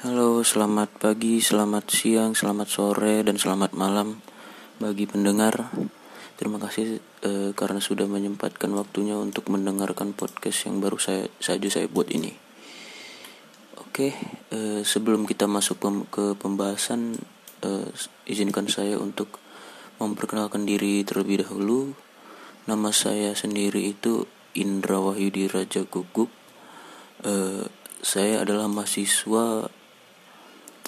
Halo, selamat pagi, selamat siang, selamat sore, dan selamat malam bagi pendengar. Terima kasih eh, karena sudah menyempatkan waktunya untuk mendengarkan podcast yang baru saya saja saya buat ini. Oke, eh, sebelum kita masuk pem ke pembahasan, eh, izinkan saya untuk memperkenalkan diri terlebih dahulu. Nama saya sendiri itu Indra Wahyudi Raja Gugup. Eh, saya adalah mahasiswa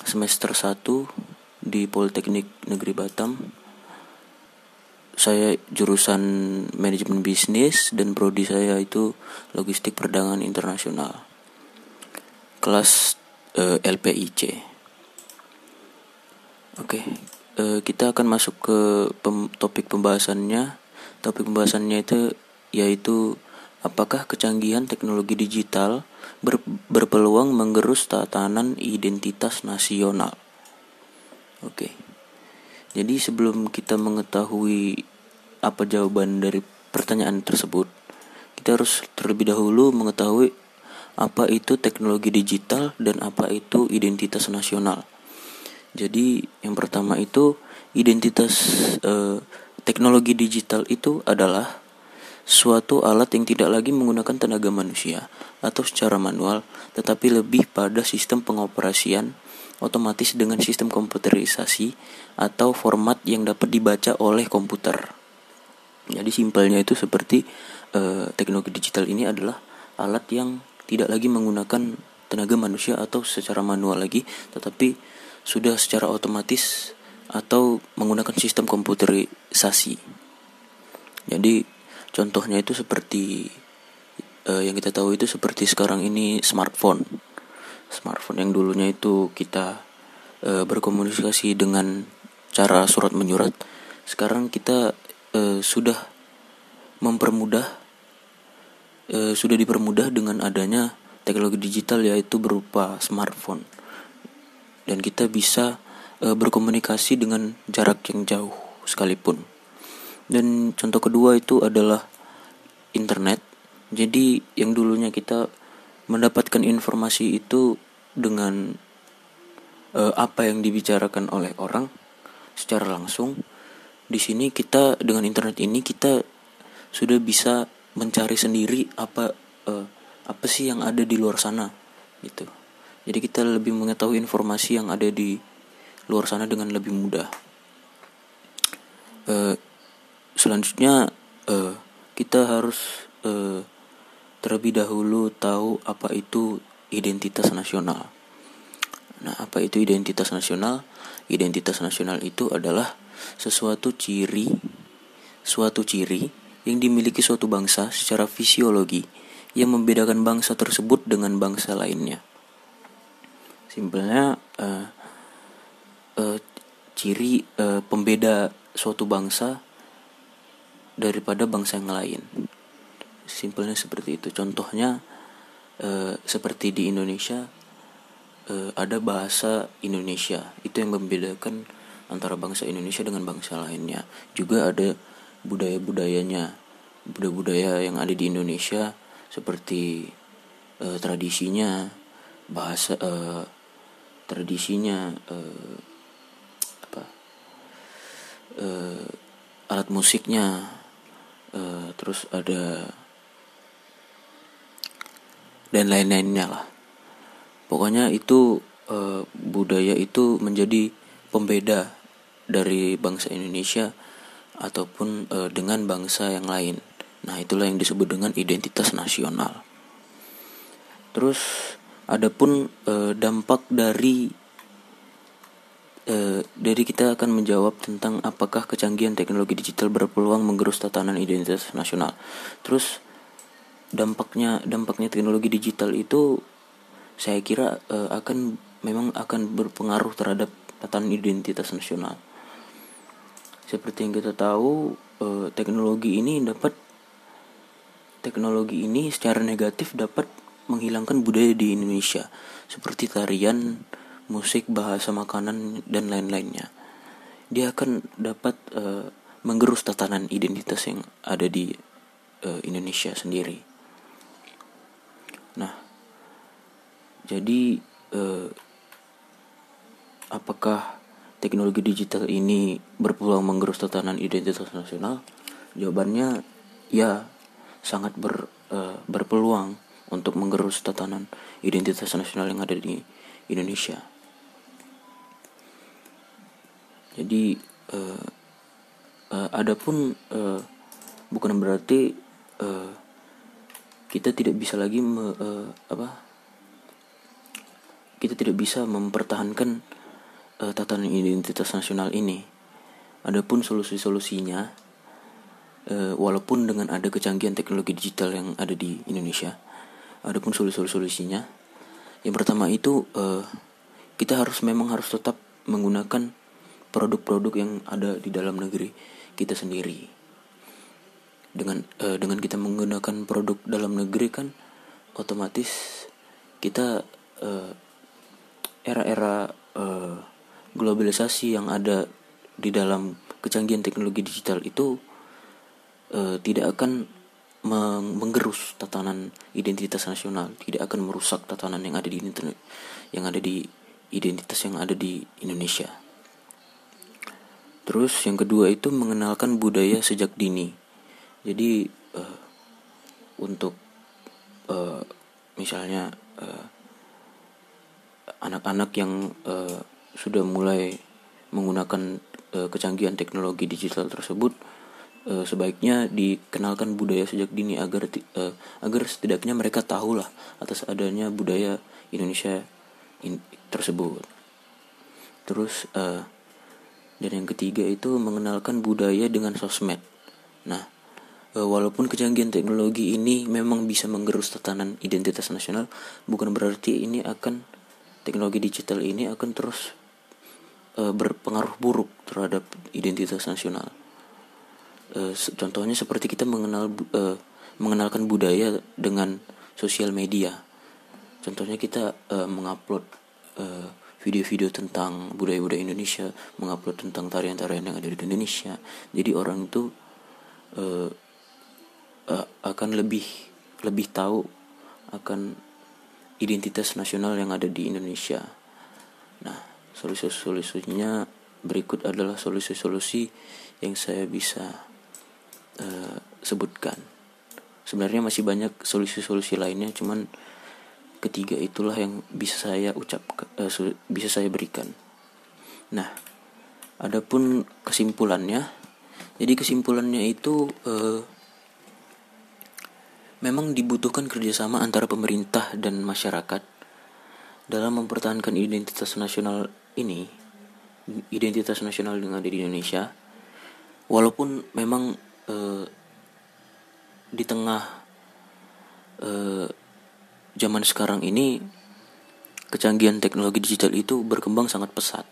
semester 1 di Politeknik Negeri Batam. Saya jurusan manajemen bisnis dan prodi saya itu logistik perdagangan internasional. Kelas eh, LPIC. Oke, eh, kita akan masuk ke pem topik pembahasannya. Topik pembahasannya itu yaitu apakah kecanggihan teknologi digital ber, berpeluang menggerus tatanan identitas nasional. Oke. Jadi sebelum kita mengetahui apa jawaban dari pertanyaan tersebut, kita harus terlebih dahulu mengetahui apa itu teknologi digital dan apa itu identitas nasional. Jadi yang pertama itu identitas eh, teknologi digital itu adalah suatu alat yang tidak lagi menggunakan tenaga manusia atau secara manual, tetapi lebih pada sistem pengoperasian otomatis dengan sistem komputerisasi atau format yang dapat dibaca oleh komputer. Jadi simpelnya itu seperti eh, teknologi digital ini adalah alat yang tidak lagi menggunakan tenaga manusia atau secara manual lagi, tetapi sudah secara otomatis atau menggunakan sistem komputerisasi. Jadi Contohnya itu seperti uh, yang kita tahu itu seperti sekarang ini smartphone. Smartphone yang dulunya itu kita uh, berkomunikasi dengan cara surat menyurat. Sekarang kita uh, sudah mempermudah uh, sudah dipermudah dengan adanya teknologi digital yaitu berupa smartphone. Dan kita bisa uh, berkomunikasi dengan jarak yang jauh sekalipun dan contoh kedua itu adalah internet. Jadi yang dulunya kita mendapatkan informasi itu dengan uh, apa yang dibicarakan oleh orang secara langsung di sini kita dengan internet ini kita sudah bisa mencari sendiri apa uh, apa sih yang ada di luar sana gitu. Jadi kita lebih mengetahui informasi yang ada di luar sana dengan lebih mudah. Uh, selanjutnya uh, kita harus uh, terlebih dahulu tahu apa itu identitas nasional. Nah, apa itu identitas nasional? Identitas nasional itu adalah sesuatu ciri, suatu ciri yang dimiliki suatu bangsa secara fisiologi yang membedakan bangsa tersebut dengan bangsa lainnya. Simpelnya, uh, uh, ciri uh, pembeda suatu bangsa daripada bangsa yang lain. Simpelnya seperti itu. Contohnya e, seperti di Indonesia e, ada bahasa Indonesia. Itu yang membedakan antara bangsa Indonesia dengan bangsa lainnya. Juga ada budaya-budayanya. Budaya-budaya yang ada di Indonesia seperti e, tradisinya, bahasa e, tradisinya e, apa? E, alat musiknya uh, terus ada dan lain-lainnya lah. Pokoknya itu uh, budaya itu menjadi pembeda dari bangsa Indonesia ataupun uh, dengan bangsa yang lain. Nah itulah yang disebut dengan identitas nasional. Terus adapun uh, dampak dari e, dari kita akan menjawab tentang apakah kecanggihan teknologi digital berpeluang menggerus tatanan identitas nasional. Terus dampaknya dampaknya teknologi digital itu saya kira e, akan memang akan berpengaruh terhadap tatanan identitas nasional. Seperti yang kita tahu, e, teknologi ini dapat teknologi ini secara negatif dapat menghilangkan budaya di Indonesia seperti tarian musik, bahasa makanan dan lain-lainnya. Dia akan dapat uh, menggerus tatanan identitas yang ada di uh, Indonesia sendiri. Nah, jadi uh, apakah teknologi digital ini berpeluang menggerus tatanan identitas nasional? Jawabannya ya, sangat ber, uh, berpeluang untuk menggerus tatanan identitas nasional yang ada di Indonesia. Jadi uh, uh, adapun uh, bukan berarti uh, kita tidak bisa lagi me, uh, apa kita tidak bisa mempertahankan uh, tatanan identitas nasional ini. Adapun solusi-solusinya, uh, walaupun dengan ada kecanggihan teknologi digital yang ada di Indonesia, adapun solusi-solusinya, yang pertama itu uh, kita harus memang harus tetap menggunakan produk-produk yang ada di dalam negeri kita sendiri. Dengan uh, dengan kita menggunakan produk dalam negeri kan, otomatis kita uh, era-era uh, globalisasi yang ada di dalam kecanggihan teknologi digital itu uh, tidak akan menggerus tatanan identitas nasional, tidak akan merusak tatanan yang ada di internet, yang ada di identitas yang ada di Indonesia. Terus yang kedua itu mengenalkan budaya sejak dini. Jadi uh, untuk uh, misalnya uh, anak-anak yang uh, sudah mulai menggunakan uh, kecanggihan teknologi digital tersebut uh, sebaiknya dikenalkan budaya sejak dini agar uh, agar setidaknya mereka tahulah atas adanya budaya Indonesia in, tersebut. Terus uh, dan yang ketiga itu mengenalkan budaya dengan sosmed. Nah, walaupun kecanggihan teknologi ini memang bisa menggerus tatanan identitas nasional, bukan berarti ini akan teknologi digital ini akan terus uh, berpengaruh buruk terhadap identitas nasional. Uh, contohnya seperti kita mengenal mengenalkan budaya dengan sosial media. Contohnya kita mengupload video-video tentang budaya-budaya Indonesia, mengupload tentang tarian-tarian yang ada di Indonesia. Jadi orang itu uh, uh, akan lebih lebih tahu akan identitas nasional yang ada di Indonesia. Nah, solusi-solusinya berikut adalah solusi-solusi yang saya bisa uh, sebutkan. Sebenarnya masih banyak solusi-solusi lainnya, cuman ketiga itulah yang bisa saya ucap uh, bisa saya berikan. Nah, adapun kesimpulannya, jadi kesimpulannya itu uh, Memang dibutuhkan kerjasama antara pemerintah dan masyarakat dalam mempertahankan identitas nasional ini, identitas nasional yang ada di Indonesia. Walaupun memang eh, di tengah eh, zaman sekarang ini kecanggihan teknologi digital itu berkembang sangat pesat.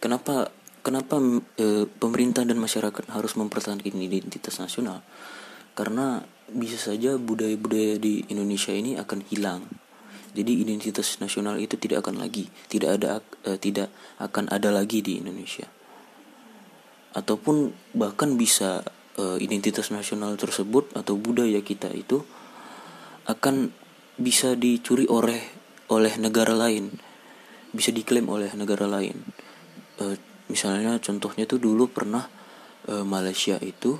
Kenapa kenapa e, pemerintah dan masyarakat harus mempertahankan identitas nasional? karena bisa saja budaya-budaya di Indonesia ini akan hilang jadi identitas nasional itu tidak akan lagi tidak ada uh, tidak akan ada lagi di Indonesia ataupun bahkan bisa uh, identitas nasional tersebut atau budaya kita itu akan bisa dicuri oleh oleh negara lain. Bisa diklaim oleh negara lain. Uh, misalnya contohnya tuh dulu pernah uh, Malaysia itu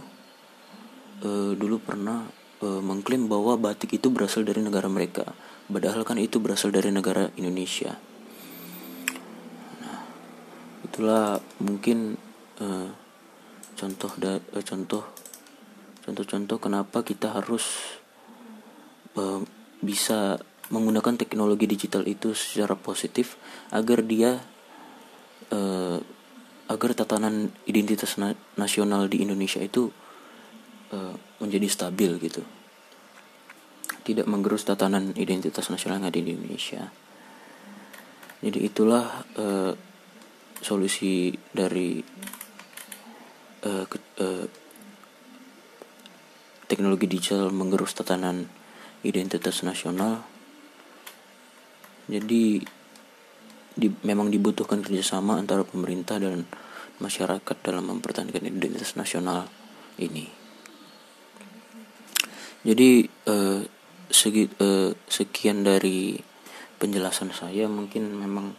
uh, dulu pernah uh, mengklaim bahwa batik itu berasal dari negara mereka, padahal kan itu berasal dari negara Indonesia. Nah, itulah mungkin uh, contoh da, uh, contoh contoh-contoh kenapa kita harus bisa menggunakan teknologi digital itu secara positif agar dia uh, agar tatanan identitas na nasional di Indonesia itu uh, menjadi stabil gitu? Tidak menggerus tatanan identitas nasional yang ada di Indonesia. Jadi itulah uh, solusi dari uh, ke, teknologi digital menggerus tatanan identitas nasional. Jadi di, memang dibutuhkan kerjasama antara pemerintah dan masyarakat dalam mempertahankan identitas nasional ini. Jadi uh, segi, uh, sekian dari penjelasan saya. Mungkin memang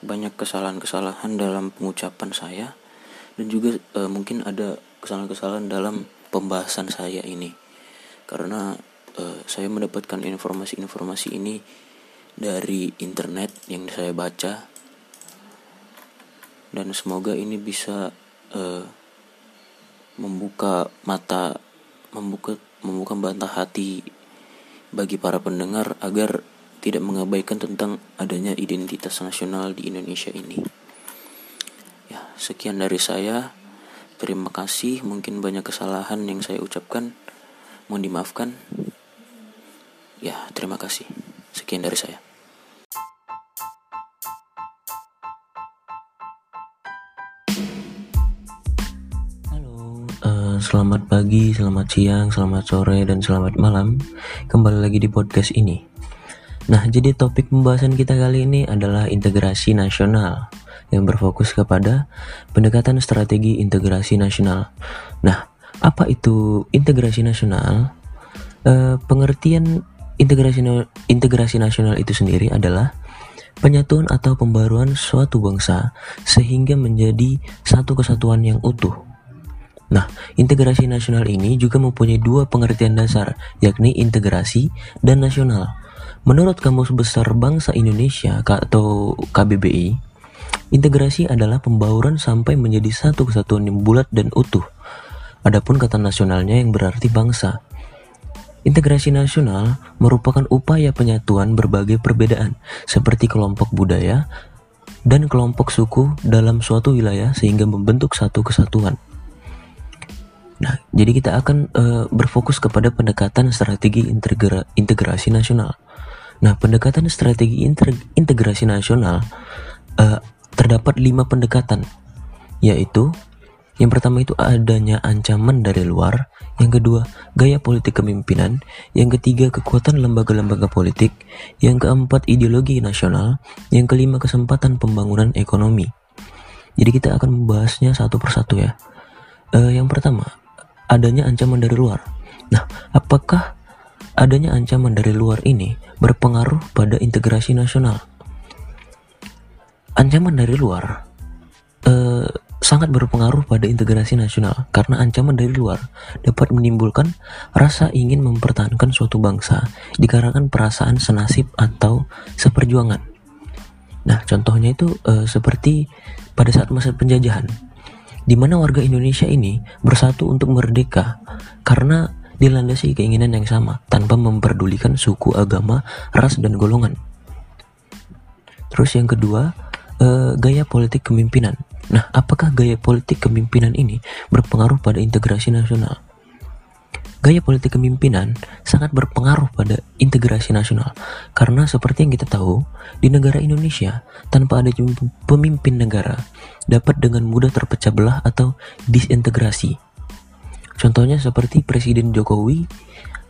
banyak kesalahan-kesalahan dalam pengucapan saya. Dan juga uh, mungkin ada kesalahan-kesalahan dalam pembahasan saya ini. Karena uh, saya mendapatkan informasi-informasi ini dari internet yang saya baca dan semoga ini bisa uh, membuka mata membuka membuka bantah hati bagi para pendengar agar tidak mengabaikan tentang adanya identitas nasional di Indonesia ini. Ya, sekian dari saya. Terima kasih. Mungkin banyak kesalahan yang saya ucapkan. Mohon dimaafkan. Ya, terima kasih. Sekian dari saya. Halo, uh, selamat pagi, selamat siang, selamat sore, dan selamat malam. Kembali lagi di podcast ini. Nah, jadi topik pembahasan kita kali ini adalah integrasi nasional yang berfokus kepada pendekatan strategi integrasi nasional. Nah, apa itu integrasi nasional? E, pengertian integrasi integrasi nasional itu sendiri adalah penyatuan atau pembaruan suatu bangsa sehingga menjadi satu kesatuan yang utuh. Nah, integrasi nasional ini juga mempunyai dua pengertian dasar, yakni integrasi dan nasional. Menurut Kamus Besar Bangsa Indonesia atau KBBI, integrasi adalah pembauran sampai menjadi satu kesatuan yang bulat dan utuh. Adapun kata nasionalnya yang berarti bangsa. Integrasi nasional merupakan upaya penyatuan berbagai perbedaan seperti kelompok budaya dan kelompok suku dalam suatu wilayah sehingga membentuk satu kesatuan. Nah, jadi kita akan uh, berfokus kepada pendekatan strategi integra integrasi nasional. Nah, pendekatan strategi integrasi nasional uh, terdapat lima pendekatan, yaitu yang pertama itu adanya ancaman dari luar, yang kedua gaya politik kepemimpinan, yang ketiga kekuatan lembaga-lembaga politik, yang keempat ideologi nasional, yang kelima kesempatan pembangunan ekonomi. Jadi kita akan membahasnya satu persatu ya. Uh, yang pertama, adanya ancaman dari luar. Nah, apakah adanya ancaman dari luar ini berpengaruh pada integrasi nasional. Ancaman dari luar sangat berpengaruh pada integrasi nasional karena ancaman dari luar dapat menimbulkan rasa ingin mempertahankan suatu bangsa dikarenakan perasaan senasib atau seperjuangan. Nah, contohnya itu eh, seperti pada saat masa penjajahan, di mana warga Indonesia ini bersatu untuk merdeka karena dilandasi keinginan yang sama tanpa memperdulikan suku, agama, ras, dan golongan. Terus yang kedua, uh, gaya politik kepemimpinan. Nah, apakah gaya politik kepemimpinan ini berpengaruh pada integrasi nasional? Gaya politik kepemimpinan sangat berpengaruh pada integrasi nasional karena seperti yang kita tahu, di negara Indonesia tanpa ada pemimpin negara dapat dengan mudah terpecah belah atau disintegrasi Contohnya seperti Presiden Jokowi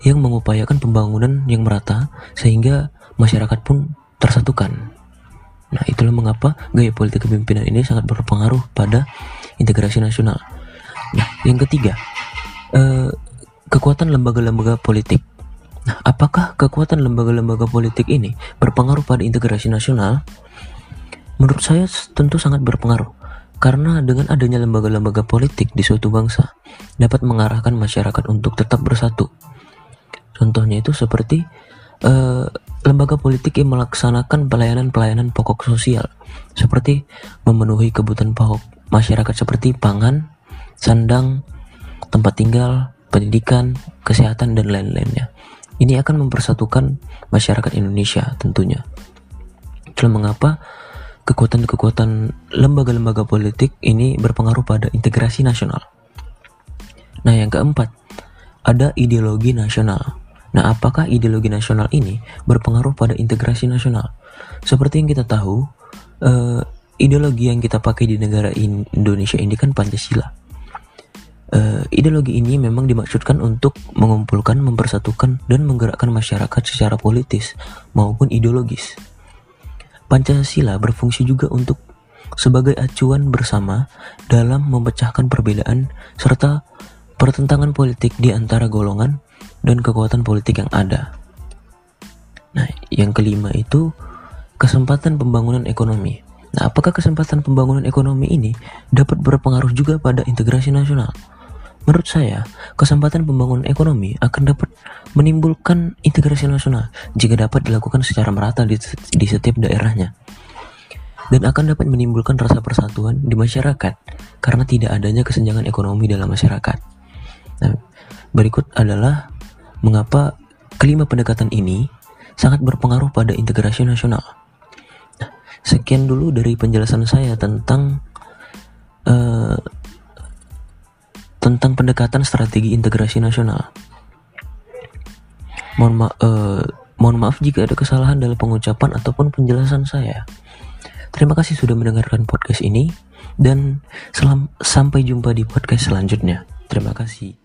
yang mengupayakan pembangunan yang merata sehingga masyarakat pun tersatukan. Nah, itulah mengapa gaya politik kepemimpinan ini sangat berpengaruh pada integrasi nasional. Nah, yang ketiga, eh, kekuatan lembaga-lembaga politik. Nah, apakah kekuatan lembaga-lembaga politik ini berpengaruh pada integrasi nasional? Menurut saya tentu sangat berpengaruh karena dengan adanya lembaga-lembaga politik di suatu bangsa dapat mengarahkan masyarakat untuk tetap bersatu. Contohnya itu seperti uh, lembaga politik yang melaksanakan pelayanan-pelayanan pokok sosial seperti memenuhi kebutuhan pokok masyarakat seperti pangan, sandang, tempat tinggal, pendidikan, kesehatan dan lain-lainnya. Ini akan mempersatukan masyarakat Indonesia tentunya. Itulah mengapa kekuatan-kekuatan lembaga-lembaga politik ini berpengaruh pada integrasi nasional. Nah, yang keempat, ada ideologi nasional. Nah, apakah ideologi nasional ini berpengaruh pada integrasi nasional? Seperti yang kita tahu, uh, ideologi yang kita pakai di negara Indonesia ini kan Pancasila. Uh, ideologi ini memang dimaksudkan untuk mengumpulkan, mempersatukan, dan menggerakkan masyarakat secara politis maupun ideologis. Pancasila berfungsi juga untuk sebagai acuan bersama dalam memecahkan perbedaan serta pertentangan politik di antara golongan dan kekuatan politik yang ada. Nah, yang kelima itu kesempatan pembangunan ekonomi. Nah, apakah kesempatan pembangunan ekonomi ini dapat berpengaruh juga pada integrasi nasional? Menurut saya, kesempatan pembangunan ekonomi akan dapat menimbulkan integrasi nasional jika dapat dilakukan secara merata di, setiap daerahnya. Dan akan dapat menimbulkan rasa persatuan di masyarakat karena tidak adanya kesenjangan ekonomi dalam masyarakat. Nah, berikut adalah mengapa kelima pendekatan ini sangat berpengaruh pada integrasi nasional. Nah, sekian dulu dari penjelasan saya tentang uh, tentang pendekatan strategi integrasi nasional. Mohon, ma uh, mohon maaf jika ada kesalahan dalam pengucapan ataupun penjelasan saya. Terima kasih sudah mendengarkan podcast ini dan selam sampai jumpa di podcast selanjutnya. Terima kasih.